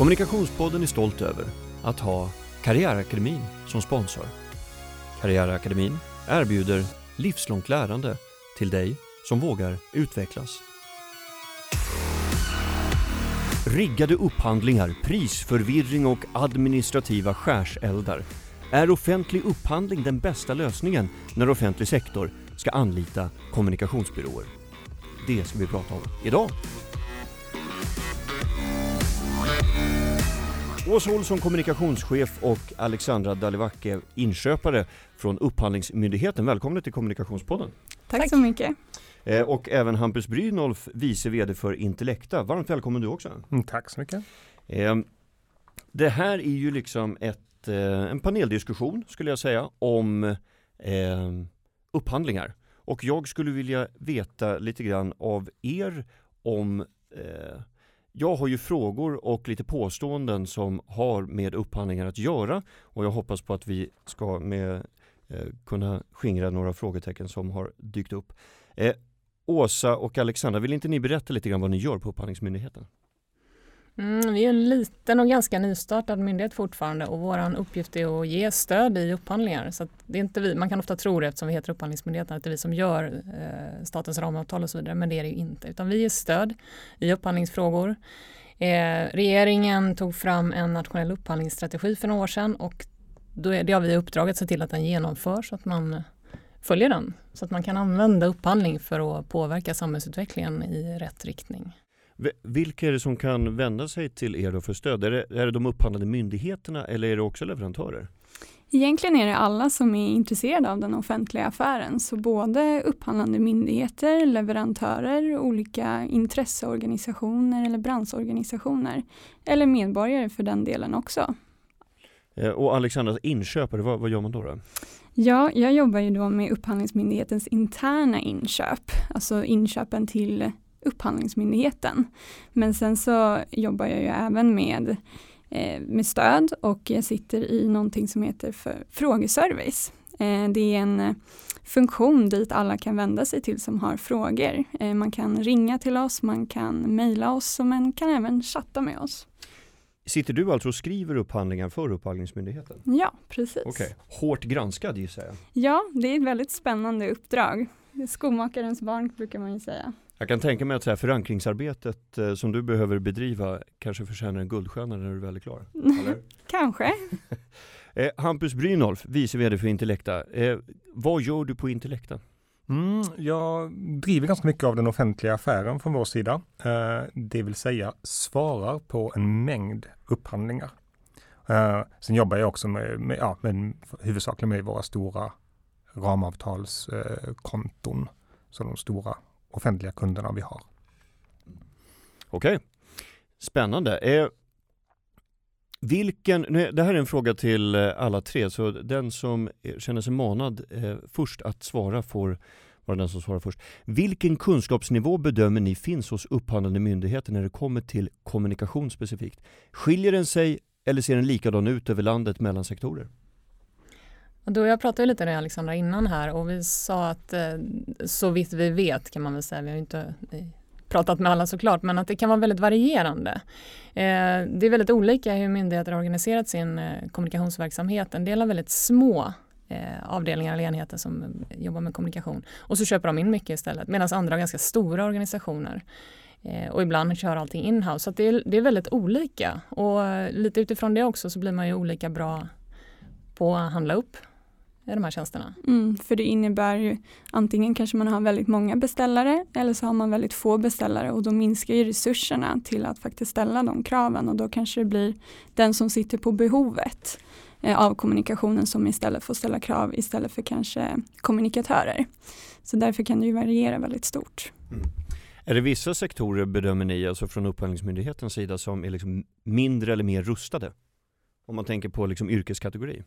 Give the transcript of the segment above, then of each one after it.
Kommunikationspodden är stolt över att ha Karriärakademin som sponsor. Karriärakademin erbjuder livslångt lärande till dig som vågar utvecklas. Riggade upphandlingar, prisförvirring och administrativa skärseldar. Är offentlig upphandling den bästa lösningen när offentlig sektor ska anlita kommunikationsbyråer? Det ska vi prata om idag. Åsa Olsson, kommunikationschef och Alexandra Dalivacke, inköpare från Upphandlingsmyndigheten. Välkomna till Kommunikationspodden. Tack, Tack. så mycket. Eh, och även Hampus Brynolf, vice vd för Intellecta. Varmt välkommen du också. Mm, tack så mycket. Eh, det här är ju liksom ett, eh, en paneldiskussion skulle jag säga om upphandlingar. Och jag skulle vilja veta lite grann av er om jag har ju frågor och lite påståenden som har med upphandlingar att göra och jag hoppas på att vi ska med, eh, kunna skingra några frågetecken som har dykt upp. Eh, Åsa och Alexandra, vill inte ni berätta lite grann vad ni gör på Upphandlingsmyndigheten? Mm, vi är en liten och ganska nystartad myndighet fortfarande och vår uppgift är att ge stöd i upphandlingar. Så det är inte vi, man kan ofta tro det eftersom vi heter Upphandlingsmyndigheten att det är vi som gör eh, statens ramavtal och så vidare men det är det ju inte utan vi ger stöd i upphandlingsfrågor. Eh, regeringen tog fram en nationell upphandlingsstrategi för några år sedan och då är, det har vi uppdraget att se till att den genomförs så att man följer den. Så att man kan använda upphandling för att påverka samhällsutvecklingen i rätt riktning. Vilka är det som kan vända sig till er då för stöd? Är det, är det de upphandlande myndigheterna eller är det också leverantörer? Egentligen är det alla som är intresserade av den offentliga affären, så både upphandlande myndigheter, leverantörer, olika intresseorganisationer eller branschorganisationer, eller medborgare för den delen också. Eh, och Alexandra, inköpare, vad, vad gör man då? då? Ja, jag jobbar ju då med Upphandlingsmyndighetens interna inköp, alltså inköpen till Upphandlingsmyndigheten. Men sen så jobbar jag ju även med, eh, med stöd och jag sitter i någonting som heter för frågeservice. Eh, det är en eh, funktion dit alla kan vända sig till som har frågor. Eh, man kan ringa till oss, man kan mejla oss och man kan även chatta med oss. Sitter du alltså och skriver upphandlingar för Upphandlingsmyndigheten? Ja, precis. Okay. Hårt granskad gissar jag? Ja, det är ett väldigt spännande uppdrag. Skomakarens barn brukar man ju säga. Jag kan tänka mig att så här, förankringsarbetet eh, som du behöver bedriva kanske förtjänar en guldstjärna när du väl är klar? kanske. eh, Hampus Brynolf, vice vd för Intellecta. Eh, vad gör du på Intellecta? Mm, jag driver ganska mycket av den offentliga affären från vår sida. Eh, det vill säga svarar på en mängd upphandlingar. Eh, sen jobbar jag också med, med, ja, med huvudsakligen med våra stora ramavtalskonton. så de stora offentliga kunderna vi har. Okej, okay. spännande. Eh, vilken, nej, det här är en fråga till eh, alla tre, så den som känner sig manad eh, först att svara får vara den som svarar först. Vilken kunskapsnivå bedömer ni finns hos upphandlande myndigheter när det kommer till kommunikation specifikt? Skiljer den sig eller ser den likadan ut över landet mellan sektorer? Då jag pratade lite med Alexandra innan här och vi sa att eh, så vitt vi vet kan man väl säga, vi har inte eh, pratat med alla såklart, men att det kan vara väldigt varierande. Eh, det är väldigt olika hur myndigheter har organiserat sin kommunikationsverksamhet. En del har väldigt små avdelningar eller enheter som jobbar med kommunikation och så köper de in mycket istället medan andra har ganska stora organisationer och ibland kör allting inhouse. Så det är, det är väldigt olika och lite utifrån det också så blir man ju olika bra på att handla upp de här tjänsterna. Mm, för det innebär ju antingen kanske man har väldigt många beställare eller så har man väldigt få beställare och då minskar ju resurserna till att faktiskt ställa de kraven och då kanske det blir den som sitter på behovet eh, av kommunikationen som istället får ställa krav istället för kanske kommunikatörer. Så därför kan det ju variera väldigt stort. Mm. Är det vissa sektorer bedömer ni, alltså från Upphandlingsmyndighetens sida, som är liksom mindre eller mer rustade? Om man tänker på liksom yrkeskategori?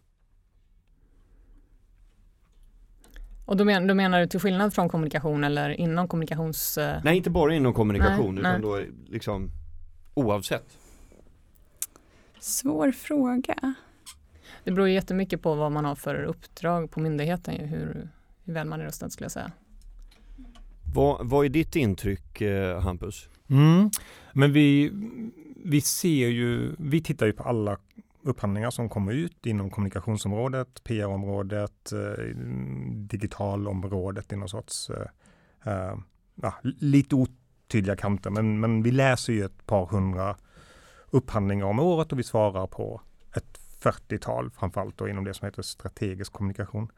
Och då, men, då menar du till skillnad från kommunikation eller inom kommunikations... Eh, nej, inte bara inom kommunikation nej, utan nej. då liksom oavsett. Svår fråga. Det beror jättemycket på vad man har för uppdrag på myndigheten, hur, hur väl man är rustad skulle jag säga. Vad, vad är ditt intryck eh, Hampus? Mm. Men vi, vi ser ju, vi tittar ju på alla upphandlingar som kommer ut inom kommunikationsområdet, PR-området, eh, digitalområdet i någon sorts, eh, eh, ja, lite otydliga kanter, men, men vi läser ju ett par hundra upphandlingar om året och vi svarar på ett 40-tal, framförallt då inom det som heter strategisk kommunikation.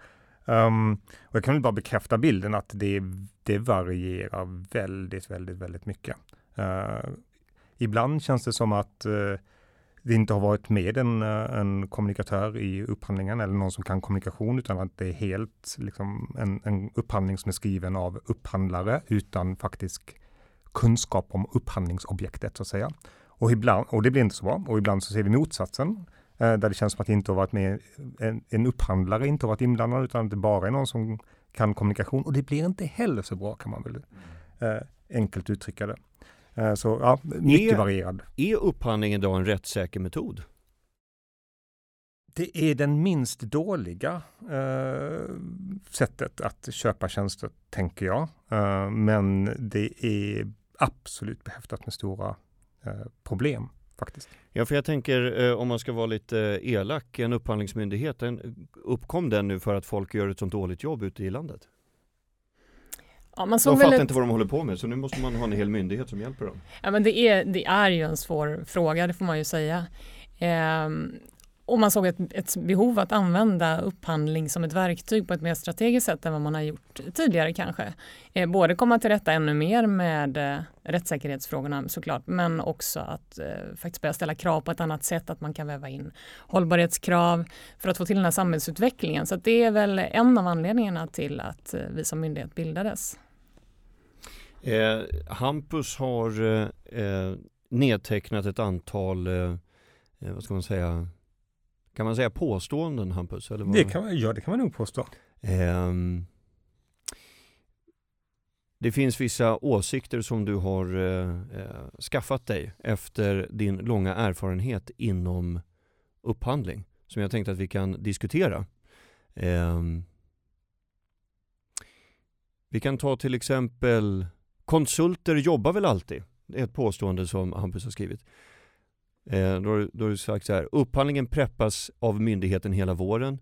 Um, och jag kan väl bara bekräfta bilden att det, det varierar väldigt, väldigt, väldigt mycket. Uh, ibland känns det som att uh, det inte har varit med en, eh, en kommunikatör i upphandlingen eller någon som kan kommunikation utan att det är helt liksom, en, en upphandling som är skriven av upphandlare utan faktisk kunskap om upphandlingsobjektet så att säga. Och, ibland, och det blir inte så bra. Och ibland så ser vi motsatsen. Eh, där det känns som att det inte har varit med, en, en upphandlare inte har varit inblandad utan det bara är någon som kan kommunikation. Och det blir inte heller så bra kan man väl eh, enkelt uttrycka det. Eh, så ja, mycket är, varierad. Är upphandling idag en rättssäker metod? Det är den minst dåliga eh, sättet att köpa tjänster, tänker jag. Eh, men det är absolut behäftat med stora Eh, problem faktiskt. Ja, för jag tänker eh, om man ska vara lite eh, elak, en upphandlingsmyndighet, den, uppkom den nu för att folk gör ett sånt dåligt jobb ute i landet? Ja, man de fattar ett... inte vad de håller på med så nu måste man ha en hel myndighet som hjälper dem. Ja men det är, det är ju en svår fråga, det får man ju säga. Ehm, och man såg ett, ett, behov att använda upphandling som ett verktyg på ett mer strategiskt sätt än vad man har gjort tidigare kanske. Eh, både komma till rätta ännu mer med eh, rättssäkerhetsfrågorna såklart, men också att eh, faktiskt börja ställa krav på ett annat sätt, att man kan väva in hållbarhetskrav för att få till den här samhällsutvecklingen. Så det är väl en av anledningarna till att eh, vi som myndighet bildades. Eh, Hampus har eh, nedtecknat ett antal, vad ska man säga, kan man säga påståenden Hampus? Eller det kan, ja, det kan man nog påstå. Um, det finns vissa åsikter som du har uh, uh, skaffat dig efter din långa erfarenhet inom upphandling som jag tänkte att vi kan diskutera. Um, vi kan ta till exempel konsulter jobbar väl alltid? Det är ett påstående som Hampus har skrivit. Eh, då, har, du sagt så här, upphandlingen preppas av myndigheten hela våren,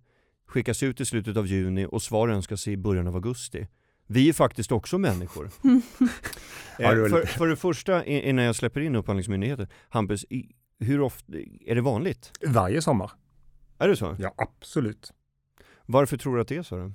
skickas ut i slutet av juni och svar önskas i början av augusti. Vi är faktiskt också människor. eh, för, för det första, innan jag släpper in Upphandlingsmyndigheten, Hampus, hur ofta, är det vanligt? Varje sommar. Är det så? Ja, absolut. Varför tror du att det är så? Då?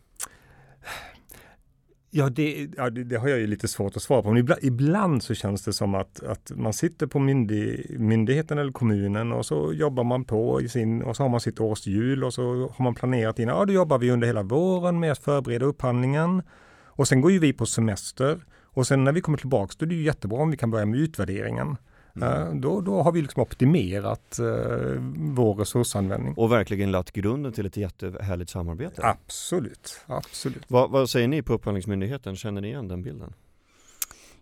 Ja, det, ja det, det, har jag ju lite svårt att svara på. Men ibland, ibland så känns det som att, att man sitter på myndig, myndigheten eller kommunen och så jobbar man på i sin och så har man sitt årshjul och så har man planerat in, ja då jobbar vi under hela våren med att förbereda upphandlingen. Och sen går ju vi på semester och sen när vi kommer tillbaks då är det ju jättebra om vi kan börja med utvärderingen. Mm. Då, då har vi liksom optimerat uh, vår resursanvändning. Och verkligen lagt grunden till ett jättehärligt samarbete. Absolut, absolut. Vad, vad säger ni på Upphandlingsmyndigheten? Känner ni igen den bilden?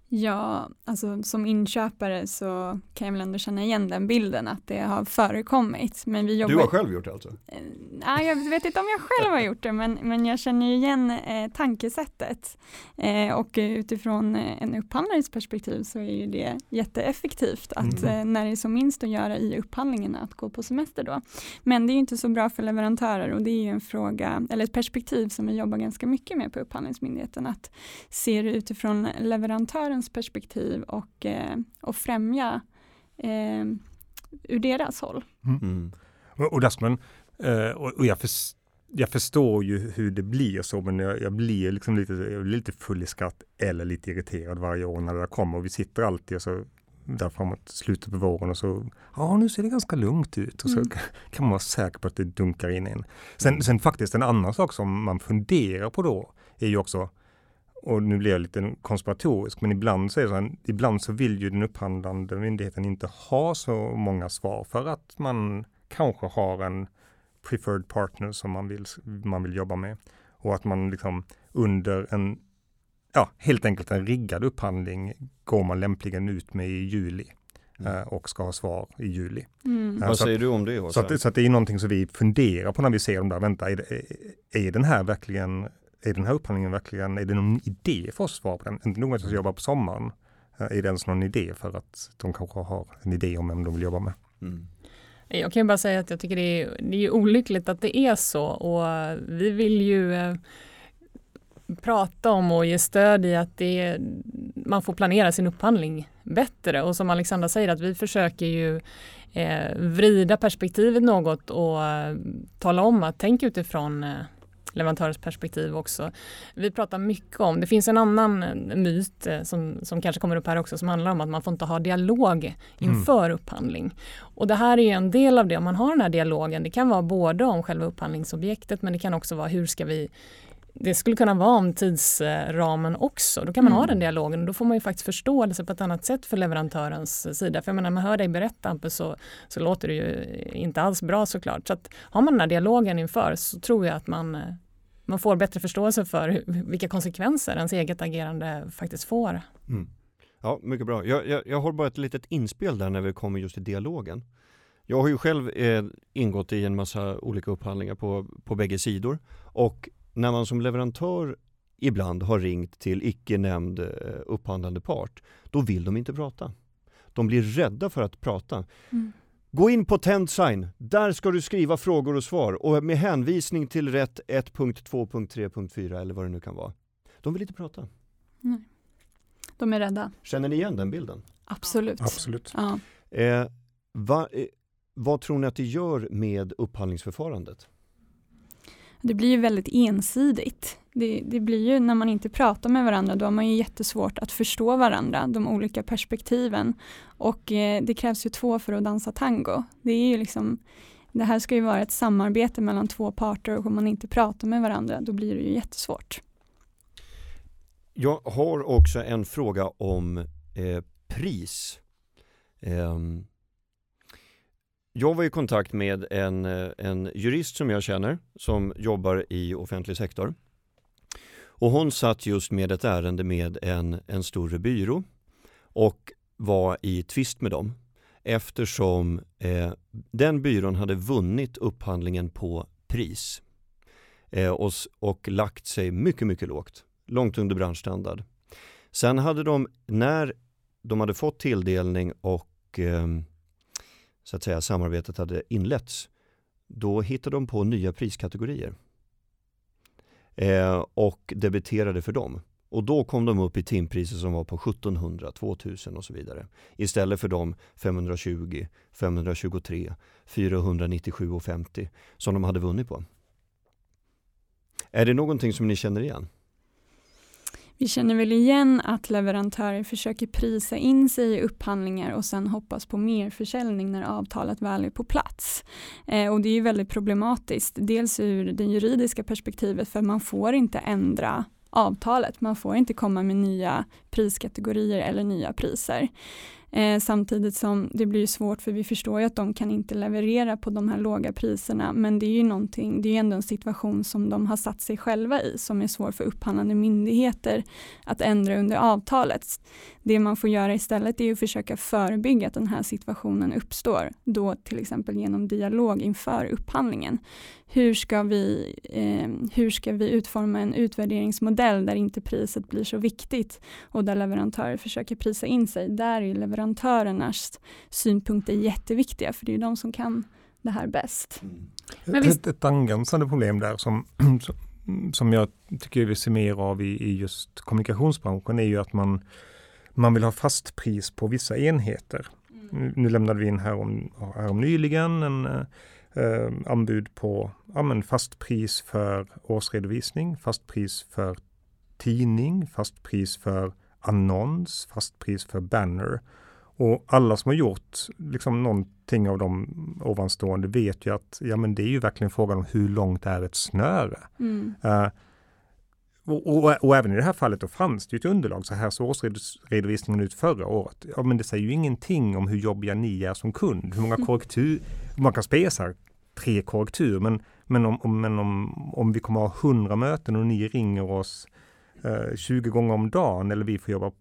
Ja, alltså som inköpare så kan jag väl ändå känna igen den bilden att det har förekommit. Men vi jobbar... Du har själv gjort det alltså? Eh, nej, jag vet inte om jag själv har gjort det, men, men jag känner igen eh, tankesättet. Eh, och utifrån eh, en upphandlares perspektiv så är ju det jätteeffektivt att mm. eh, när det är som minst att göra i upphandlingen att gå på semester då. Men det är inte så bra för leverantörer och det är ju en fråga, eller ett perspektiv som vi jobbar ganska mycket med på Upphandlingsmyndigheten, att se det utifrån leverantören barnens perspektiv och, eh, och främja eh, ur deras håll. Mm. Mm. Och, där man, eh, och, och jag, för, jag förstår ju hur det blir så, men jag, jag blir liksom lite, jag blir lite full i skratt eller lite irriterad varje år när det kommer. Och vi sitter alltid och så där framåt slutet på våren och så, ja nu ser det ganska lugnt ut och så mm. kan man vara säker på att det dunkar in en. Sen, sen faktiskt en annan sak som man funderar på då är ju också, och nu blir jag lite konspiratorisk, men ibland så är det så här, ibland så vill ju den upphandlande myndigheten inte ha så många svar för att man kanske har en preferred partner som man vill, man vill jobba med. Och att man liksom under en, ja, helt enkelt en riggad upphandling går man lämpligen ut med i juli. Mm. Eh, och ska ha svar i juli. Mm. Vad säger att, du om det? Så att, så att, det är någonting som vi funderar på när vi ser de där, vänta, är, det, är den här verkligen är den här upphandlingen verkligen, är det någon idé för oss att svara på den? Inte nog att jag ska jobba på sommaren, är det ens någon idé för att de kanske har en idé om vem de vill jobba med? Mm. Jag kan ju bara säga att jag tycker det är, det är olyckligt att det är så och vi vill ju eh, prata om och ge stöd i att det, man får planera sin upphandling bättre och som Alexandra säger att vi försöker ju eh, vrida perspektivet något och eh, tala om att tänk utifrån eh, leverantörens perspektiv också. Vi pratar mycket om, det finns en annan myt eh, som, som kanske kommer upp här också som handlar om att man får inte ha dialog inför mm. upphandling. Och det här är en del av det, om man har den här dialogen, det kan vara både om själva upphandlingsobjektet men det kan också vara hur ska vi det skulle kunna vara om tidsramen också. Då kan man mm. ha den dialogen och då får man ju faktiskt förståelse på ett annat sätt för leverantörens sida. För jag menar, när man hör dig berätta Hampus så, så låter det ju inte alls bra såklart. Så att har man den här dialogen inför så tror jag att man, man får bättre förståelse för vilka konsekvenser ens eget agerande faktiskt får. Mm. Ja, mycket bra. Jag, jag, jag har bara ett litet inspel där när vi kommer just till dialogen. Jag har ju själv eh, ingått i en massa olika upphandlingar på, på bägge sidor och när man som leverantör ibland har ringt till icke nämnd eh, upphandlande part, då vill de inte prata. De blir rädda för att prata. Mm. Gå in på Tendsign, där ska du skriva frågor och svar och med hänvisning till rätt 1.2.3.4 eller vad det nu kan vara. De vill inte prata. Nej. De är rädda. Känner ni igen den bilden? Absolut. Absolut. Ja. Eh, va, eh, vad tror ni att det gör med upphandlingsförfarandet? Det blir ju väldigt ensidigt. Det, det, blir ju när man inte pratar med varandra, då har man ju jättesvårt att förstå varandra, de olika perspektiven. Och eh, det krävs ju två för att dansa tango. Det är ju liksom det här ska ju vara ett samarbete mellan två parter och om man inte pratar med varandra då blir det ju jättesvårt. Jag har också en fråga om eh, pris. Um, jag var i kontakt med en, eh, en jurist som jag känner som jobbar i offentlig sektor. Och hon satt just med ett ärende med en, en större byrå och var i tvist med dem eftersom eh, den byrån hade vunnit upphandlingen på pris eh, och, och lagt sig mycket, mycket lågt, långt under branschstandard. Sen hade de, när de hade fått tilldelning och eh, så att säga, samarbetet hade inletts, då hittade de på nya priskategorier eh, och debiterade för dem. Och då kom de upp i timpriser som var på 1700, 2000 och så vidare. Istället för de 520, 523, 497, 50 som de hade vunnit på. Är det någonting som ni känner igen? Vi känner väl igen att leverantörer försöker prisa in sig i upphandlingar och sen hoppas på mer försäljning när avtalet väl är på plats. Eh, och det är ju väldigt problematiskt, dels ur det juridiska perspektivet för man får inte ändra avtalet. Man får inte komma med nya priskategorier eller nya priser. Eh, samtidigt som det blir svårt för vi förstår ju att de kan inte leverera på de här låga priserna men det är ju någonting, det är ändå en situation som de har satt sig själva i som är svår för upphandlande myndigheter att ändra under avtalet. Det man får göra istället är att försöka förebygga att den här situationen uppstår, då till exempel genom dialog inför upphandlingen. Hur ska vi, eh, hur ska vi utforma en utvärderingsmodell där inte priset blir så viktigt och där leverantörer försöker prisa in sig. Där är leverantörernas synpunkter jätteviktiga för det är de som kan det här bäst. Mm. Ett, ett angränsande problem där som, som jag tycker vi ser mer av i, i just kommunikationsbranschen är ju att man man vill ha fast pris på vissa enheter. Mm. Nu lämnade vi in här om, här om nyligen en eh, anbud på ja, men fast pris för årsredovisning, fast pris för tidning, fast pris för annons, fast pris för banner. Och alla som har gjort liksom någonting av de ovanstående vet ju att ja, men det är ju verkligen frågan om hur långt är ett snöre. Mm. Uh, och, och, och, även i det här fallet då fanns det ju ett underlag. Så här såg årsredovisningen ut förra året. Ja, men det säger ju ingenting om hur jobbiga ni är som kund. Hur många mm. korrektur, man kan spesa tre korrektur, men, men, om, om, men om, om vi kommer ha hundra möten och ni ringer oss eh, 20 gånger om dagen eller vi får jobba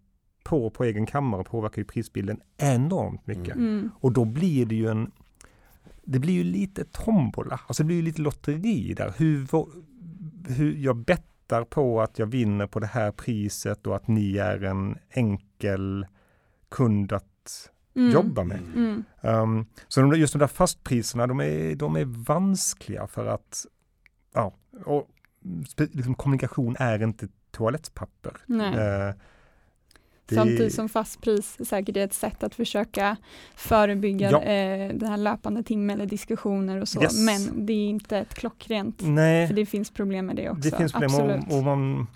på på egen kammare påverkar ju prisbilden enormt mycket. Mm. mm. Och då blir det ju en det blir ju lite tombola, alltså det blir ju lite lotteri där. Hur, hur jag bett litar på att jag vinner på det här priset och att ni är en enkel kund att Mm. jobba med. Mm. Um, så de, just de där fastpriserna, de är, de är vanskliga för att, ja, och liksom, kommunikation är inte toalettpapper. Eh, det- Samtidigt som fastpris säkert är ett sätt att försöka förebygga Ja. eh, den här löpande timme eller diskussioner och så. Yes. Men det är inte ett klockrent, Nej, för det finns problem med det också. det finns problem Absolut. och, och, man,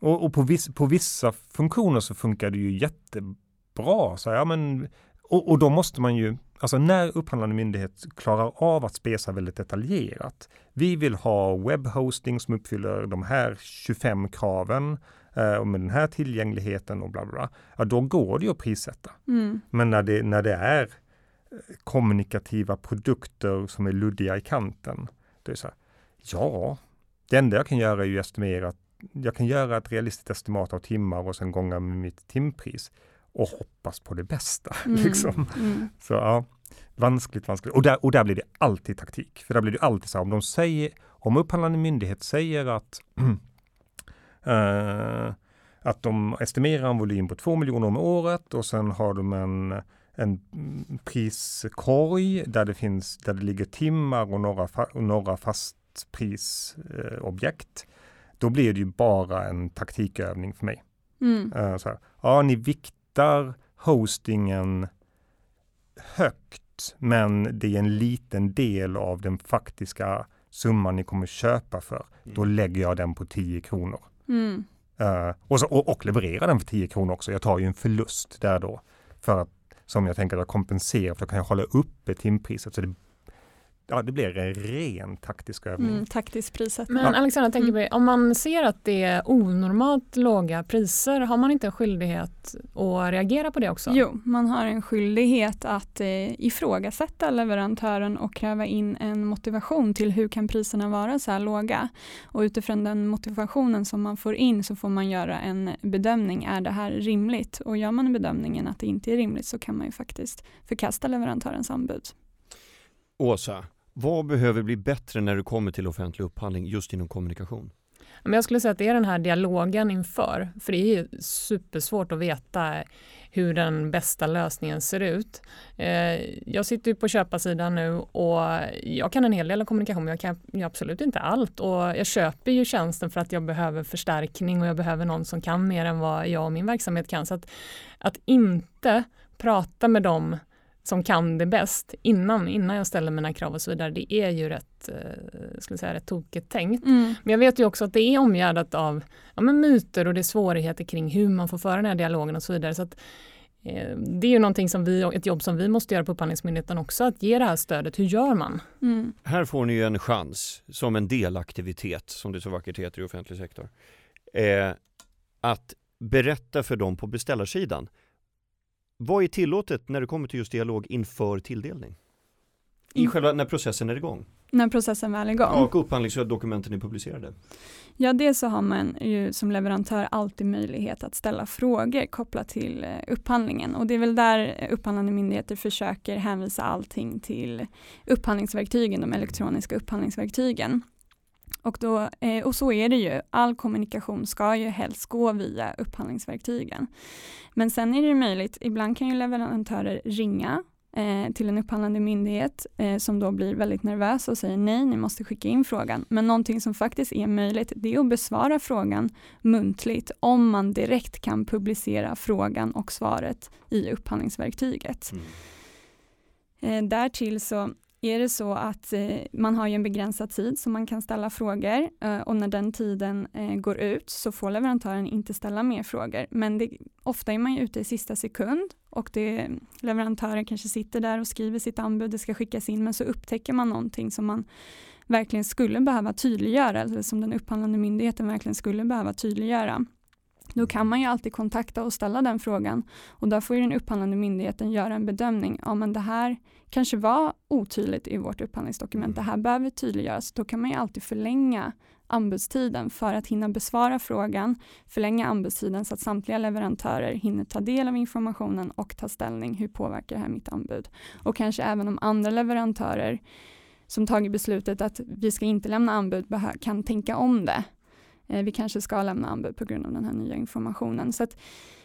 och, och på, viss, på vissa funktioner så funkar det ju jättebra. Så, ja, men, och, och då måste man ju, alltså när upphandlande myndighet klarar av att spesa väldigt detaljerat. Vi vill ha webbhosting som uppfyller de här 25 kraven eh, och med den här tillgängligheten och bla bla. bla. Ja, då går det ju att prissätta. Mm. Men när det, när det är kommunikativa produkter som är luddiga i kanten, det är så här, ja, det enda jag kan göra är ju estimera, jag kan göra ett realistiskt estimat av timmar och sen gånga med mitt timpris och hoppas på det bästa. Mm. Liksom. Mm. Så ja, vanskligt, vanskligt. Och där, och där blir det alltid taktik. För där blir det alltid så här, om de säger, om upphandlande myndighet säger att eh, att de estimerar en volym på 2 miljoner om året och sen har de en, en priskorg där det finns, där det ligger timmar och några, fa, och några fastprisobjekt. Eh, då blir det ju bara en taktikövning för mig. Mm. Eh, så här, ja, ni viktar hostingen högt, men det är en liten del av den faktiska summan ni kommer köpa för. Då lägger jag den på 10 kronor. Mm. Eh, och, så, och, och levererar den för 10 kronor också. Jag tar ju en förlust där då. För att, som jag tänker att jag kompenserar, för då kan jag hålla uppe timpriset. Så det, ja, det blir en ren taktisk övning. Mm. Taktisk prissättning. Men Ja. Alexandra, tänker Mm. om man ser att det är onormalt låga priser, har man inte en skyldighet att reagera på det också? Jo, man har en skyldighet att eh, ifrågasätta leverantören och kräva in en motivation till hur kan priserna vara så här låga? Och utifrån den motivationen som man får in så får man göra en bedömning. Är det här rimligt? Och gör man bedömningen att det inte är rimligt så kan man ju faktiskt förkasta leverantörens anbud. Åsa, vad behöver bli bättre när det kommer till offentlig upphandling just inom kommunikation? Men jag skulle säga att det är den här dialogen inför, för det är ju supersvårt att veta hur den bästa lösningen ser ut. Eh, jag sitter ju på köparsidan nu och jag kan en hel del av kommunikation, men jag kan absolut inte allt och jag köper ju tjänsten för att jag behöver förstärkning och jag behöver någon som kan mer än vad jag och min verksamhet kan. Så att, att inte prata med dem som kan det bäst innan, innan jag ställer mina krav och så vidare, det är ju rätt, eh, skulle säga, rätt tokigt tänkt. Men jag vet ju också att det är omgärdat av ja, men myter och det är svårigheter kring hur man får föra den här dialogen och så vidare. Så att, eh, det är ju någonting som vi, ett jobb som vi måste göra på Upphandlingsmyndigheten också, att ge det här stödet. Hur gör man? Mm. Här får ni ju en chans som en delaktivitet, som det så vackert heter i offentlig sektor, eh, att berätta för dem på beställarsidan. Vad är tillåtet när det kommer till just dialog inför tilldelning? I Mm. själva när processen är igång När processen väl är igång. och upphandlingsdokumenten är publicerade. Ja, dels så har man ju som leverantör alltid möjlighet att ställa frågor kopplat till eh, upphandlingen och det är väl där upphandlande myndigheter försöker hänvisa allting till upphandlingsverktygen, de elektroniska upphandlingsverktygen. Och, då, eh, och så är det ju, all kommunikation ska ju helst gå via upphandlingsverktygen. Men sen är det möjligt, ibland kan ju leverantörer ringa eh, till en upphandlande myndighet eh, som då blir väldigt nervös och säger nej, ni måste skicka in frågan. Men någonting som faktiskt är möjligt, det är att besvara frågan muntligt om man direkt kan publicera frågan och svaret i upphandlingsverktyget. Eh, därtill så är det så att eh, man har ju en begränsad tid som man kan ställa frågor eh, och när den tiden eh, går ut så får leverantören inte ställa mer frågor. Men det, ofta är man ju ute i sista sekund och det, leverantören kanske sitter där och skriver sitt anbud, det ska skickas in men så upptäcker man någonting som man verkligen skulle behöva tydliggöra, eller som den upphandlande myndigheten verkligen skulle behöva tydliggöra. Då kan man ju alltid kontakta och ställa den frågan och där får den upphandlande myndigheten göra en bedömning. Ja, men det här kanske var otydligt i vårt upphandlingsdokument. Det här behöver tydliggöras. Då kan man ju alltid förlänga anbudstiden för att hinna besvara frågan, förlänga anbudstiden så att samtliga leverantörer hinner ta del av informationen och ta ställning. Hur påverkar det här mitt anbud? Och kanske även om andra leverantörer som tagit beslutet att vi ska inte lämna anbud kan tänka om det vi kanske ska lämna anbud på grund av den här nya informationen. Så att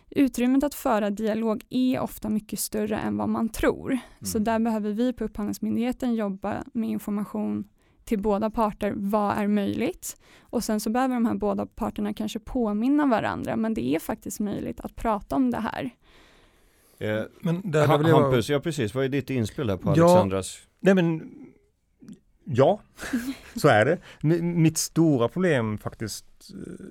utrymmet att föra dialog är ofta mycket större än vad man tror. Mm. Så där behöver vi på Upphandlingsmyndigheten jobba med information till båda parter, vad är möjligt? Och sen så behöver de här båda parterna kanske påminna varandra, men det är faktiskt möjligt att prata om det här. Eh, men där ha, Hampus, ja precis, vad är ditt inspel där på ja, Alexandras? Nej men, ja, så är det. Mitt stora problem faktiskt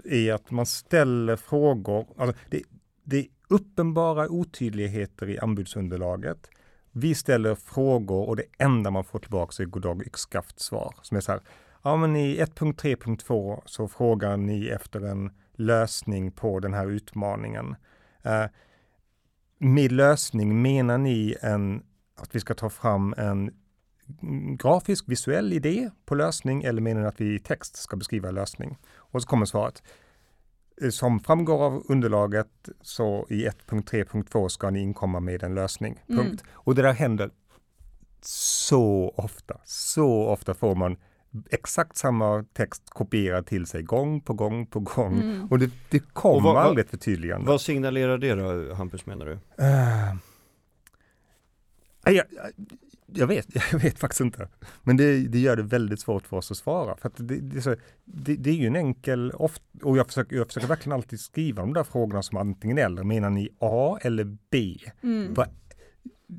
eh, är att man ställer frågor, alltså det, det är uppenbara otydligheter i anbudsunderlaget. Vi ställer frågor och det enda man får tillbaka är goddag yxskaft svar. Som är så här, ja men i 1.3.2 så frågar ni efter en lösning på den här utmaningen. Eh, med lösning menar ni en, att vi ska ta fram en grafisk visuell idé på lösning eller menar ni att vi i text ska beskriva lösning? Och så kommer svaret. Eh, som framgår av underlaget så i 1.3.2 ska ni inkomma med en lösning. Mm. Punkt. Och det där händer så ofta. Så ofta får man exakt samma text kopierad till sig gång på gång på gång. Mm. Och det, det kommer vad, aldrig ett förtydligande. Vad signalerar det då, Hampus menar du? Uh, jag, jag vet, jag vet faktiskt inte. Men det, det gör det väldigt svårt för oss att svara. För att det, det, så, det, det är ju en enkel, oft, och jag försöker, jag försöker verkligen alltid skriva de där frågorna som antingen eller. Menar ni A eller B? Mm. Va,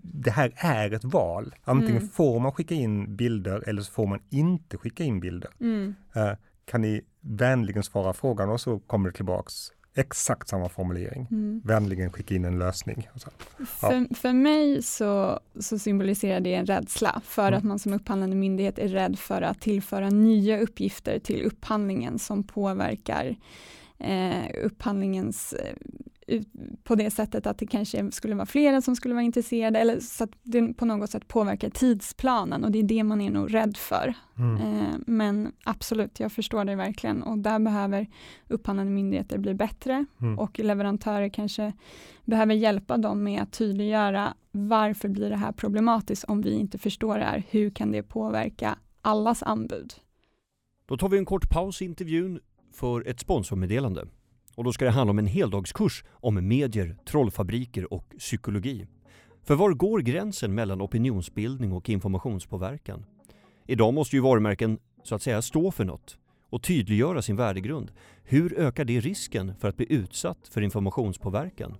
det här är ett val. Antingen mm. får man skicka in bilder eller så får man inte skicka in bilder. Mm. Uh, kan ni vänligen svara frågan och så kommer det tillbaks exakt samma formulering. Mm. Vänligen skicka in en lösning. Ja. För, för mig så, så symboliserar det en rädsla för mm. att man som upphandlande myndighet är rädd för att tillföra nya uppgifter till upphandlingen som påverkar eh, upphandlingens på det sättet att det kanske skulle vara flera som skulle vara intresserade eller så att det på något sätt påverkar tidsplanen och det är det man är nog rädd för. Mm. Eh, men absolut, jag förstår det verkligen och där behöver upphandlande myndigheter bli bättre mm. och leverantörer kanske behöver hjälpa dem med att tydliggöra varför blir det här problematiskt om vi inte förstår det här, hur kan det påverka allas anbud? Då tar vi en kort paus i intervjun för ett sponsormeddelande. Och då ska det handla om en heldagskurs om medier, trollfabriker och psykologi. För var går gränsen mellan opinionsbildning och informationspåverkan? Idag måste ju varumärken så att säga stå för något och tydliggöra sin värdegrund. Hur ökar det risken för att bli utsatt för informationspåverkan?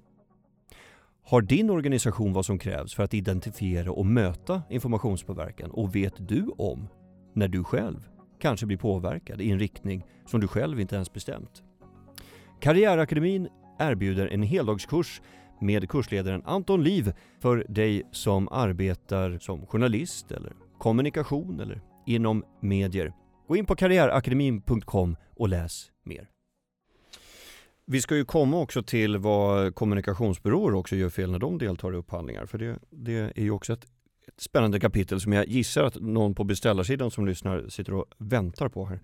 Har din organisation vad som krävs för att identifiera och möta informationspåverkan och vet du om när du själv kanske blir påverkad i en riktning som du själv inte ens bestämt? Karriärakademin erbjuder en heldagskurs med kursledaren Anton Liv för dig som arbetar som journalist eller kommunikation eller inom medier. Gå in på karriärakademin.com och läs mer. Vi ska ju komma också till vad kommunikationsbyråer också gör fel när de deltar i upphandlingar. För det, det är ju också ett, ett, spännande kapitel som jag gissar att någon på beställarsidan som lyssnar sitter och väntar på här.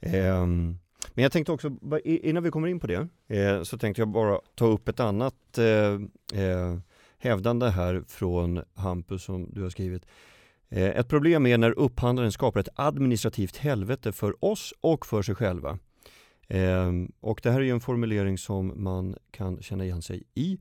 Ehm, men jag tänkte också, innan vi kommer in på det, eh, så tänkte jag bara ta upp ett annat eh, eh hävdande här från Hampus som du har skrivit. Eh, ett problem är när upphandlaren skapar ett administrativt helvete för oss och för sig själva. Eh, och det här är ju en formulering som man kan känna igen sig i.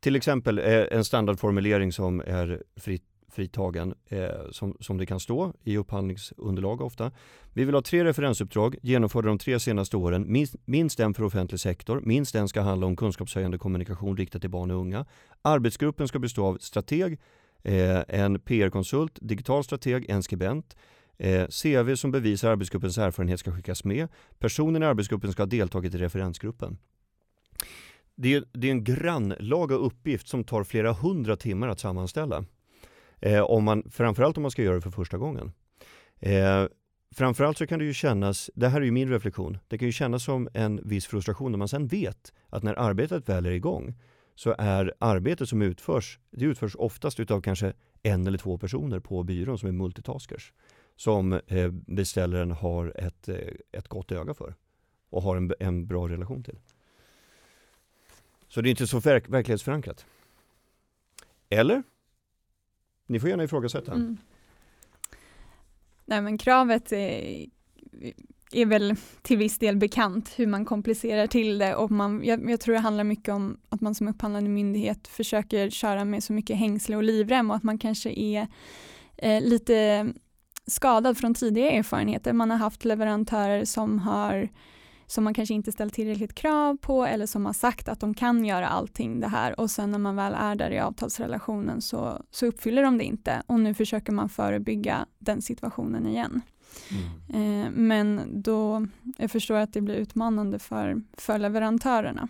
Till exempel en standardformulering som är fritt fritagen eh, som, som det kan stå i upphandlingsunderlag ofta. Vi vill ha tre referensuppdrag genomförda de tre senaste åren, minst, minst en för offentlig sektor, minst en ska handla om kunskapshöjande kommunikation riktat till barn och unga. Arbetsgruppen ska bestå av strateg, eh, en PR-konsult, digital strateg, en skribent. Eh, CV som bevisar arbetsgruppens erfarenhet ska skickas med. Personen i arbetsgruppen ska ha deltagit i referensgruppen. Det är, det är en grannlaga uppgift som tar flera hundra timmar att sammanställa. Eh, om man, framförallt om man ska göra det för första gången. Eh, framförallt så kan det ju kännas, det här är ju min reflektion, det kan ju kännas som en viss frustration när man sen vet att när arbetet väl är igång så är arbetet som utförs, det utförs oftast utav kanske en eller två personer på byrån som är multitaskers. Som eh, beställaren har ett, eh, ett gott öga för och har en, en bra relation till. Så det är inte så verk verklighetsförankrat. Eller? Ni får gärna ifrågasätta. Mm. Nej men kravet är, är väl till viss del bekant hur man komplicerar till det och man, jag, jag, tror det handlar mycket om att man som upphandlande myndighet försöker köra med så mycket hängsle och livrem och att man kanske är eh, lite skadad från tidigare erfarenheter. Man har haft leverantörer som har som man kanske inte ställt tillräckligt krav på eller som har sagt att de kan göra allting det här och sen när man väl är där i avtalsrelationen så, så uppfyller de det inte och nu försöker man förebygga den situationen igen. Mm. Eh, men då, jag förstår att det blir utmanande för, för leverantörerna.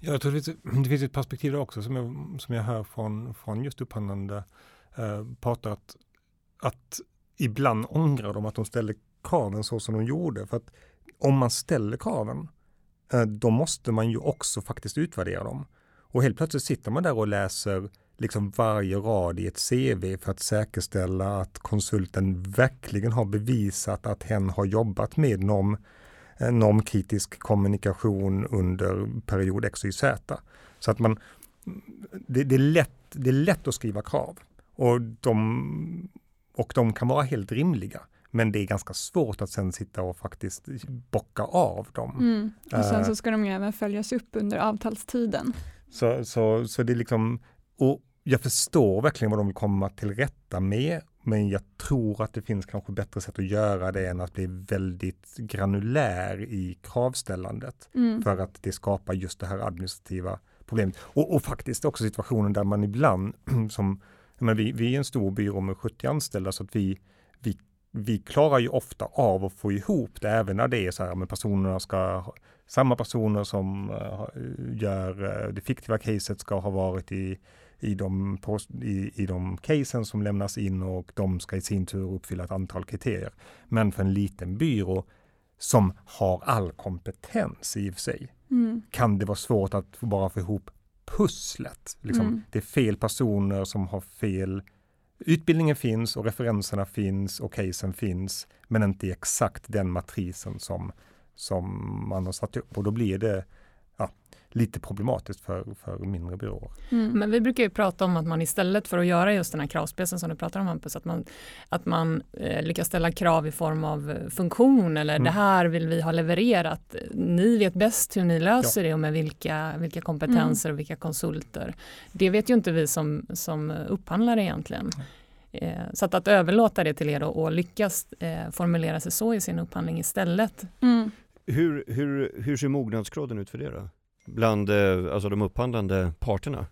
Jag tror det finns, det finns ett perspektiv också som jag, som jag hör från, från just upphandlande eh, parter att, att ibland ångrar de att de ställde kraven så som de gjorde. För att om man ställer kraven, eh, då måste man ju också faktiskt utvärdera dem. Och helt plötsligt sitter man där och läser liksom varje rad i ett CV för att säkerställa att konsulten verkligen har bevisat att hen har jobbat med norm, eh, normkritisk kommunikation under period X, Y, Z. Så att man, det, det, är lätt, det är lätt att skriva krav och de, och de kan vara helt rimliga. Men det är ganska svårt att sen sitta och faktiskt bocka av dem. Mm. Och sen så eh. ska de ju även följas upp under avtalstiden. Så, så, så det är liksom, och jag förstår verkligen vad de vill komma till rätta med, men jag tror att det finns kanske bättre sätt att göra det än att bli väldigt granulär i kravställandet. Mm. För att det skapar just det här administrativa problemet. Och, och faktiskt också situationen där man ibland, som, men vi, vi är en stor byrå med 70 anställda, så att vi, vi vi klarar ju ofta av att få ihop det även när det är så här, men personerna ska, samma personer som uh, gör uh, det fiktiva caset ska ha varit i, i, de, i, i de casen som lämnas in och de ska i sin tur uppfylla ett antal kriterier. Men för en liten byrå som har all kompetens i och för sig, mm. kan det vara svårt att bara få ihop pusslet. Liksom, mm. Det är fel personer som har fel Utbildningen finns och referenserna finns och casen finns, men inte i exakt den matrisen som, som man har satt upp. Och då blir det lite problematiskt för, för mindre byråer. Mm. Men vi brukar ju prata om att man istället för att göra just den här kravspecen som du pratar om Hampus, att man, att man eh, lyckas ställa krav i form av eh, funktion eller mm. det här vill vi ha levererat. Ni vet bäst hur ni löser ja. det och med vilka, vilka kompetenser mm. och vilka konsulter. Det vet ju inte vi som, som upphandlare egentligen. Eh, så att, att överlåta det till er och, och lyckas eh, formulera sig så i sin upphandling istället. Mm. Hur, hur, hur ser mognadsgraden ut för det då? Bland eh, alltså de upphandlande parterna?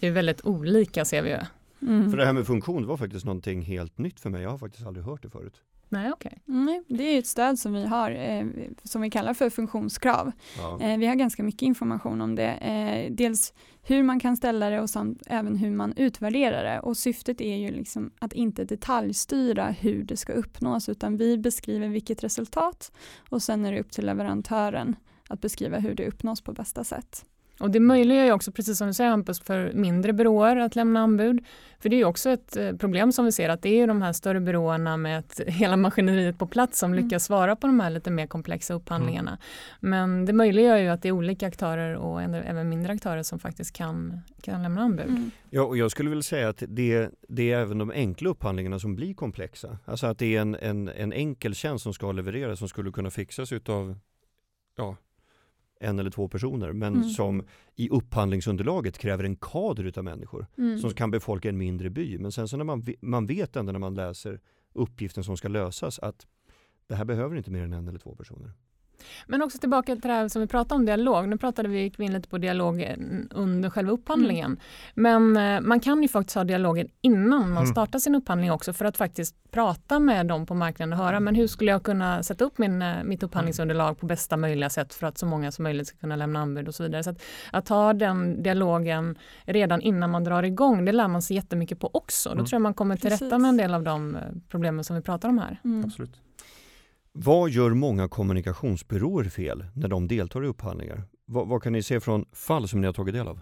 Det är väldigt olika ser vi ju. Mm. För det här med funktion var faktiskt någonting helt nytt för mig. Jag har faktiskt aldrig hört det förut. Nej, okay. Nej, det är ett stöd som vi har eh, som vi kallar för funktionskrav. Ja. Eh, vi har ganska mycket information om det. Eh, dels hur man kan ställa det och samt även hur man utvärderar det. Och syftet är ju liksom att inte detaljstyra hur det ska uppnås utan vi beskriver vilket resultat och sen är det upp till leverantören att beskriva hur det uppnås på bästa sätt. Och det möjliggör ju också, precis som du säger Hampus, för mindre byråer att lämna anbud. För det är ju också ett eh, problem som vi ser att det är de här större byråerna med ett, hela maskineriet på plats som mm. lyckas svara på de här lite mer komplexa upphandlingarna. Mm. Men det möjliggör ju att det är olika aktörer och även mindre aktörer som faktiskt kan, kan lämna anbud. Mm. Ja, och jag skulle vilja säga att det, det är även de enkla upphandlingarna som blir komplexa. Alltså att det är en, en, en enkel tjänst som ska levereras som skulle kunna fixas utav ja, en eller två personer men mm. som i upphandlingsunderlaget kräver en kader utav människor mm. som kan befolka en mindre by. Men sen så när man, man vet ändå när man läser uppgiften som ska lösas att det här behöver inte mer än en eller två personer. Men också tillbaka till det här som vi pratade om dialog. Nu pratade vi in lite på dialog under själva upphandlingen. Mm. Men eh, man kan ju faktiskt ha dialogen innan man mm. startar sin upphandling också för att faktiskt prata med dem på marknaden och höra men hur skulle jag kunna sätta upp min, eh, mitt upphandlingsunderlag på bästa möjliga sätt för att så många som möjligt ska kunna lämna anbud och så vidare. Så att, att ha den dialogen redan innan man drar igång, det lär man sig jättemycket på också. Då mm. tror jag man kommer till Precis. rätta med en del av de eh, problemen som vi pratar om här. Mm. Absolut. Vad gör många kommunikationsbyråer fel när de deltar i upphandlingar? Vad, vad, kan ni se från fall som ni har tagit del av?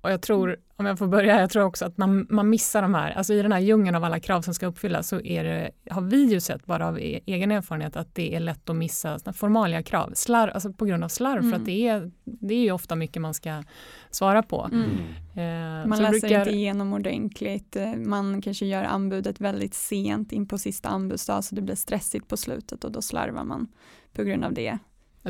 Och jag tror, om jag får börja, jag tror också att man, man missar de här, alltså i den här djungeln av alla krav som ska uppfyllas så är det, har vi ju sett bara av e, egen erfarenhet att det är lätt att missa formalia krav, slarv, alltså på grund av slarv mm. för att det är, det är ju ofta mycket man ska svara på. Mm. Eh, man läser brukar... inte igenom ordentligt, eh, man kanske gör anbudet väldigt sent in på sista anbudsdag så det blir stressigt på slutet och då slarvar man på grund av det.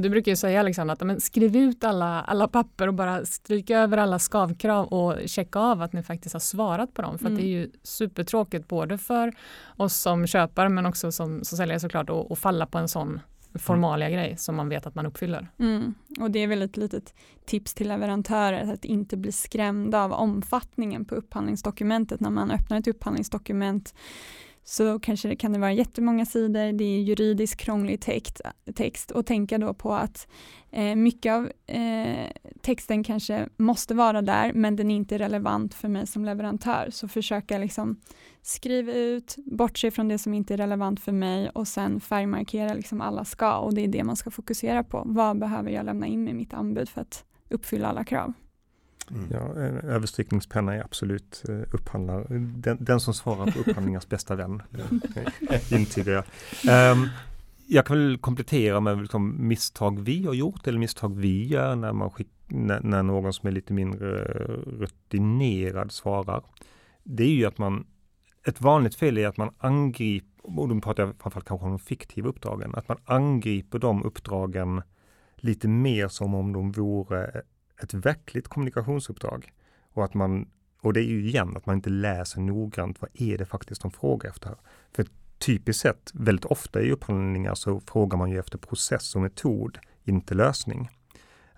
Du brukar ju säga Alexandra att men skriv ut alla, alla papper och bara stryka över alla skavkrav och checka av att ni faktiskt har svarat på dem. För mm. det är ju supertråkigt både för oss som köpare men också som, som säljare såklart att falla på en sån formalia grej som man vet att man uppfyller. Mm. Och det är väl ett litet tips till leverantörer att inte bli skrämda av omfattningen på upphandlingsdokumentet när man öppnar ett upphandlingsdokument så kanske det kan det vara jättemånga sidor, det är juridiskt krånglig text, text och tänka då på att eh, mycket av eh, texten kanske måste vara där men den är inte relevant för mig som leverantör. Så försöka liksom skriva ut, bortse från det som inte är relevant för mig och sen färgmarkera liksom alla ska och det är det man ska fokusera på. Vad behöver jag lämna in med mitt anbud för att uppfylla alla krav? Mm. Ja, överstrykningspenna är absolut eh, upphandlar, den, den, som svarar på upphandlingars bästa vän. Intygar jag. Um, jag kan väl komplettera med liksom misstag vi har gjort eller misstag vi gör när, man skick, när, när någon som är lite mindre rutinerad svarar. Det är ju att man, ett vanligt fel är att man angriper, och då pratar jag framförallt kanske om de fiktiva uppdragen, att man angriper de uppdragen lite mer som om de vore ett verkligt kommunikationsuppdrag. Och att man, och det är ju igen att man inte läser noggrant vad är det faktiskt de frågar efter. För typiskt sett, väldigt ofta i upphandlingar så frågar man ju efter process och metod, inte lösning.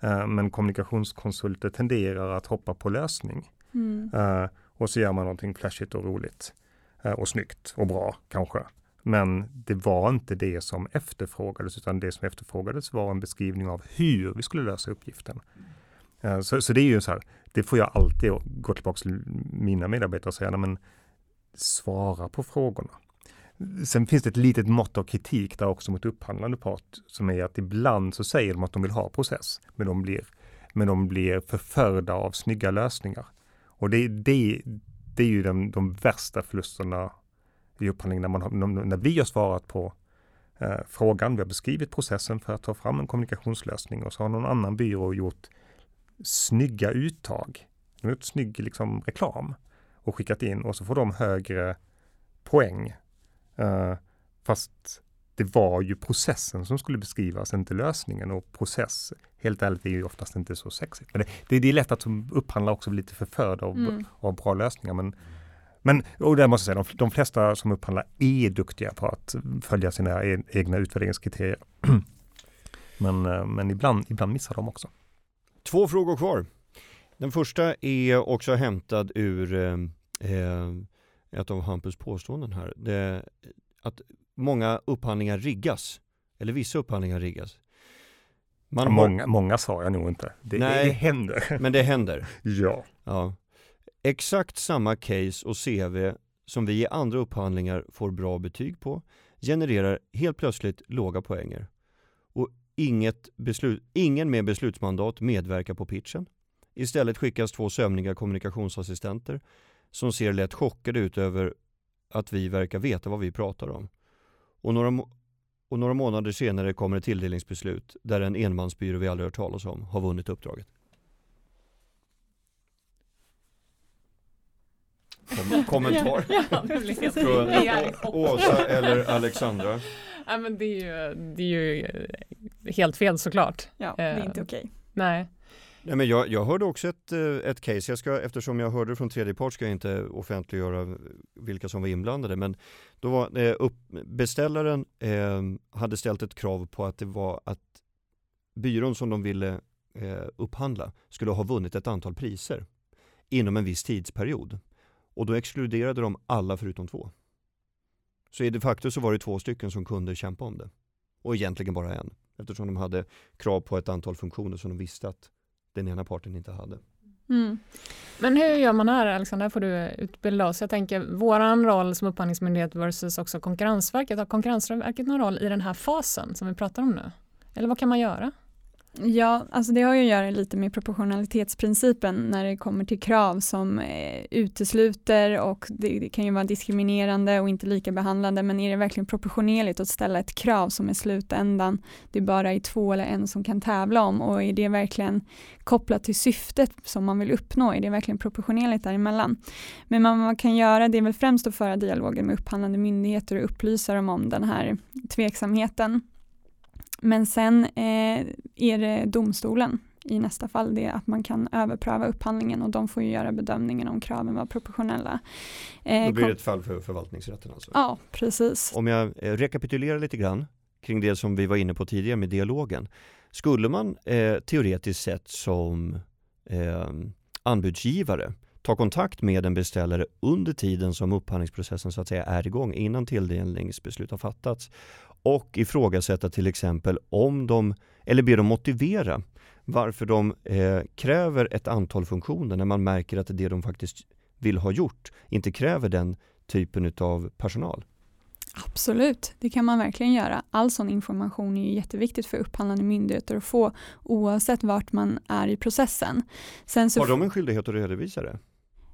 Uh, men kommunikationskonsulter tenderar att hoppa på lösning. Mm. Uh, och så gör man någonting flashigt och roligt. Uh, och snyggt och bra kanske. Men det var inte det som efterfrågades, utan det som efterfrågades var en beskrivning av hur vi skulle lösa uppgiften. Eh, så, så det är ju så här, det får jag alltid gå tillbaka till mina medarbetare och säga, men svara på frågorna. Sen finns det ett litet mått av kritik där också mot upphandlande part som är att ibland så säger de att de vill ha process, men de blir, men de blir förförda av snygga lösningar. Och det, det, det är ju de, de värsta förlusterna i upphandling när, man har, när vi har svarat på eh, frågan, vi har beskrivit processen för att ta fram en kommunikationslösning och så har någon annan byrå gjort snygga uttag. De har gjort snygg liksom, reklam och skickat in och så får de högre poäng. Uh, fast det var ju processen som skulle beskrivas, inte lösningen. Och process, helt ärligt, är ju oftast inte så sexigt. Men det, det, det är lätt att som upphandlare också bli lite förförd av, mm. av bra lösningar. Men, men och där måste jag säga, de, de flesta som upphandlar är duktiga på att följa sina e egna utvärderingskriterier. men, eh, men ibland, ibland missar de också. Två frågor kvar. Den första är också hämtad ur eh, eh, ett av Hampus påståenden här. Det, att många upphandlingar riggas, eller vissa upphandlingar riggas. Man har... många, många sa jag nog inte. Det, Nej, det händer. Men det händer. ja. ja. Exakt samma case och CV som vi i andra upphandlingar får bra betyg på genererar helt plötsligt låga poänger. Inget beslut, ingen med beslutsmandat medverkar på pitchen. Istället skickas två sömniga kommunikationsassistenter som ser lätt chockade ut över att vi verkar veta vad vi pratar om. Och några, och några månader senare kommer ett tilldelningsbeslut där en enmansbyrå vi aldrig hört talas om har vunnit uppdraget. Kom kommentar från Åsa eller Alexandra? Ja, men det, är ju, det är ju helt fel såklart. Ja, det är inte eh, okej. Okay. Nej. Nej, men jag, jag hörde också ett, eh, ett case, jag ska, eftersom jag hörde från tredje part ska jag inte offentliggöra vilka som var inblandade, men då var eh, upp, beställaren eh, hade ställt ett krav på att det var att byrån som de ville eh, upphandla skulle ha vunnit ett antal priser inom en viss tidsperiod. Och då exkluderade de alla förutom två. Så i de facto så var det två stycken som kunde kämpa om det. Och egentligen bara en. Eftersom de hade krav på ett antal funktioner som de visste att den ena parten inte hade. Mm. Men hur gör man här Alexander, får du utbilda oss. Jag tänker våran roll som upphandlingsmyndighet versus också Konkurrensverket. Har Konkurrensverket någon roll i den här fasen som vi pratar om nu? Eller vad kan man göra? Ja, alltså det har ju att göra lite med proportionalitetsprincipen när det kommer till krav som eh, utesluter och det, det, kan ju vara diskriminerande och inte lika behandlande. Men är det verkligen proportionerligt att ställa ett krav som är slutändan? Det bara är två eller en som kan tävla om. Och är det verkligen kopplat till syftet som man vill uppnå, är det verkligen proportionerligt däremellan? Men vad man kan göra det är väl främst att föra dialogen med upphandlande myndigheter och upplysa dem om den här tveksamheten men sen eh, är det domstolen i nästa fall det att man kan överpröva upphandlingen och de får ju göra bedömningen om kraven var proportionella. Eh, Då blir det ett fall för förvaltningsrätten alltså? Ja, precis. Om jag eh, rekapitulerar lite grann kring det som vi var inne på tidigare med dialogen. Skulle man eh, teoretiskt sett som eh, anbudsgivare ta kontakt med en beställare under tiden som upphandlingsprocessen så att säga är igång innan tilldelningsbeslut har fattats och ifrågasätta till exempel om de, eller be dem motivera varför de eh, kräver ett antal funktioner när man märker att det de faktiskt vill ha gjort inte kräver den typen av personal. Absolut, det kan man verkligen göra. All sån information är jätteviktigt för upphandlande myndigheter att få oavsett vart man är i processen. Sen så har de en skyldighet att redovisa det?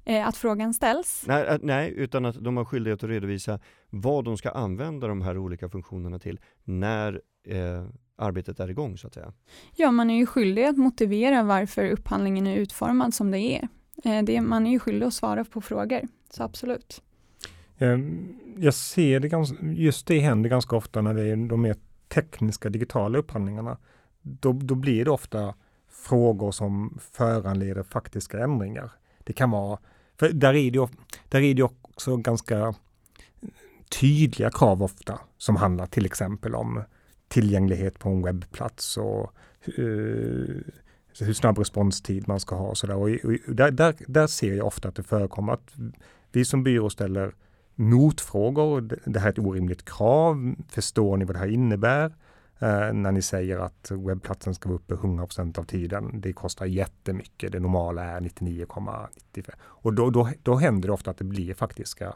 Eh, att frågan ställs? Nej, nej, utan att de har skyldighet att redovisa vad de ska använda de här olika funktionerna till när eh, arbetet är igång så att säga. Ja, man är ju skyldig att motivera varför upphandlingen är utformad som det är. Eh, det, man är ju skyldig att svara på frågor, så absolut. Ehm, jag ser det ganska, just det händer ganska ofta när det är de mer tekniska digitala upphandlingarna. Då, då blir det ofta frågor som föranleder faktiska ändringar. Det kan vara för där är det, där är det också ganska tydliga krav ofta som handlar till exempel om tillgänglighet på en webbplats och uh, hur snabb responstid man ska ha. Och sådär. Och, och där, där, där, ser jag ofta att det förekommer att vi som byrå ställer motfrågor. Det här är ett orimligt krav. Förstår ni vad det här innebär? Eh, när ni säger att webbplatsen ska vara uppe 100% av tiden. Det kostar jättemycket. Det normala är 99,95. Och då, då, då händer det ofta att det blir faktiska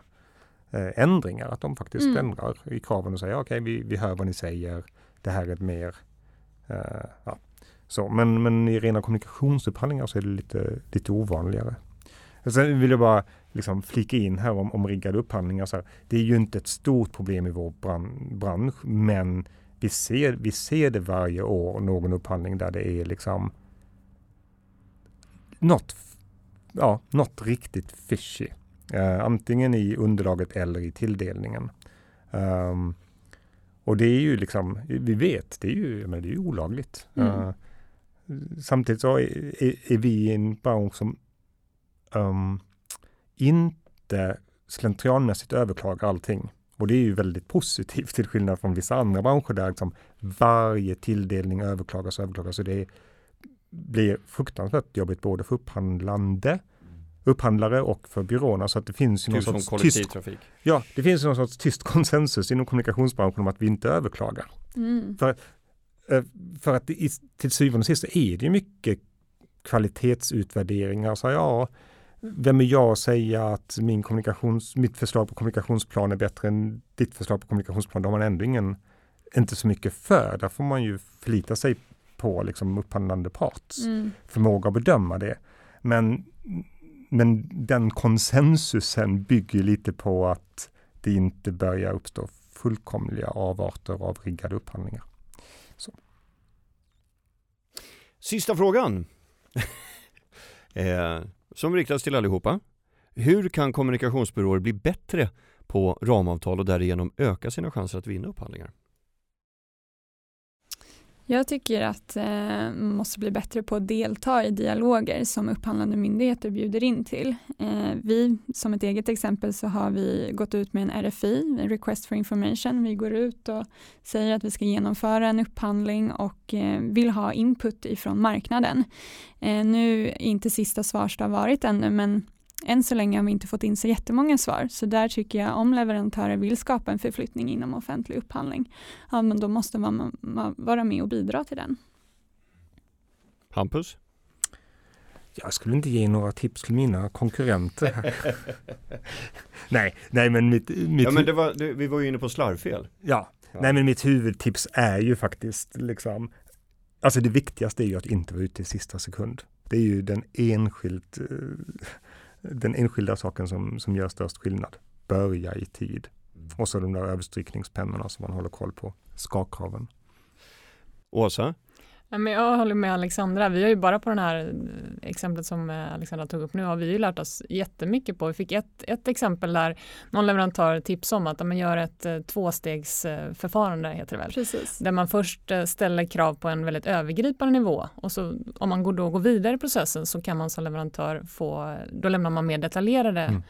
eh, ändringar. Att de faktiskt mm. ändrar i kraven och säger okej, okay, vi, vi hör vad ni säger. Det här är ett mer eh, ja. så. Men, men i rena kommunikationsupphandlingar så är det lite, lite ovanligare. Sen vill jag bara liksom flika in här om, om riggade upphandlingar. Så här, det är ju inte ett stort problem i vår bransch, men vi ser, vi ser det varje år, någon upphandling där det är liksom något, ja, något riktigt fishy. Uh, antingen i underlaget eller i tilldelningen. Um, och det är ju liksom, vi vet, det är ju, men det är ju olagligt. Mm. Uh, samtidigt så är, är, är, vi en bransch som um, inte slentrianmässigt överklagar allting. Och det är ju väldigt positivt till skillnad från vissa andra branscher där liksom varje tilldelning överklagas och överklagas. Så det blir fruktansvärt jobbigt både för upphandlande upphandlare och för byråerna. Så att det finns ju någon sorts tyst, ja, det finns någon sorts tyst konsensus inom kommunikationsbranschen om att vi inte överklagar. Mm. För, eh, för att i, till syvende och sist är det mycket kvalitetsutvärderingar. Så ja, vem är jag att säga att min kommunikations, mitt förslag på kommunikationsplan är bättre än ditt förslag på kommunikationsplan? Då har man ändå ingen, inte så mycket för. Där får man ju förlita sig på liksom upphandlande parts mm. förmåga att bedöma det. Men, men den konsensusen bygger lite på att det inte börjar uppstå fullkomliga avarter av riggade upphandlingar. Så. Sista frågan. eh, som riktas till allihopa. Hur kan kommunikationsbyråer bli bättre på ramavtal och därigenom öka sina chanser att vinna upphandlingar? Jag tycker att eh, man måste bli bättre på att delta i dialoger som upphandlande myndigheter bjuder in till. Eh, vi, som ett eget exempel, så har vi gått ut med en RFI, en Request for Information. Vi går ut och säger att vi ska genomföra en upphandling och eh, vill ha input ifrån marknaden. Eh, nu är inte sista svarsdag varit ännu, men än så länge har vi inte fått in så jättemånga svar, så där tycker jag om leverantörer vill skapa en förflyttning inom offentlig upphandling, ja men då måste man, vara med och bidra till den. Hampus? Jag skulle inte ge några tips till mina konkurrenter. nej, nej men mitt... mitt ja men det var, det, vi var ju inne på slarvfel. Ja, ja, nej men mitt huvudtips är ju faktiskt liksom Alltså det viktigaste är ju att inte vara ute i sista sekund. Det är ju den, enskilt, eh, den enskilda saken som, som gör störst skillnad. Börja i tid. Och så de där överstrykningspennorna som man håller koll på. Skakkraven. Åsa? Ja, men jag håller med Alexandra. Vi har ju bara på det här eh, exemplet som eh, Alexandra tog upp nu har vi ju lärt oss jättemycket på. Vi fick ett, ett exempel där någon leverantör tipsade om att man gör ett eh, tvåstegsförfarande heter det väl. Precis. Där man först ställer krav på en väldigt övergripande nivå och så om man går då går vidare i processen så kan man som leverantör få, då lämnar man mer detaljerade mm.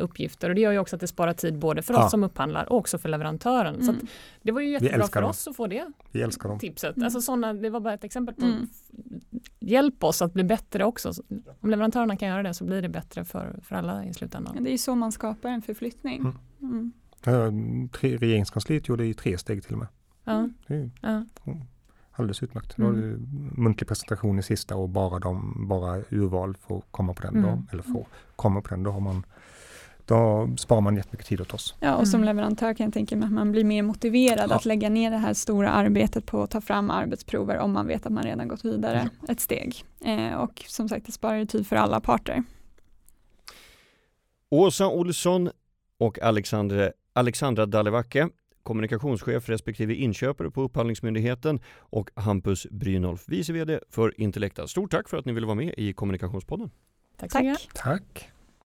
Uppgifter och det gör ju också att det sparar tid både för ja. oss som upphandlar och också för leverantören. Mm. Så det var ju jättebra för dem. oss att få det Vi älskar dem. tipset. Mm. Alltså såna, det var bara ett exempel på mm. hjälp oss att bli bättre också. Om leverantörerna kan göra det så blir det bättre för, för alla i slutändan. Det är så man skapar en förflyttning. Mm. Mm. Ja, tre, regeringskansliet gjorde i tre steg till och med. Ja. ja. Alldeles utmärkt. Mm. Då har du muntlig presentation i sista och bara, de, bara urval får komma på den mm. dagen. Eller får komma på den. Då har man då sparar man jättemycket tid åt oss. Ja, och som mm. leverantör kan jag tänka mig att man blir mer motiverad ja. att lägga ner det här stora arbetet på att ta fram arbetsprover om man vet att man redan gått vidare ja. ett steg. Eh, och som sagt, det sparar tid för alla parter. Åsa Olsson och Alexandre, Alexandra Dallevacke, kommunikationschef respektive inköpare på Upphandlingsmyndigheten och Hampus Brynolf, vice VD för Intellecta. Stort tack för att ni ville vara med i Kommunikationspodden. Tack så Tack.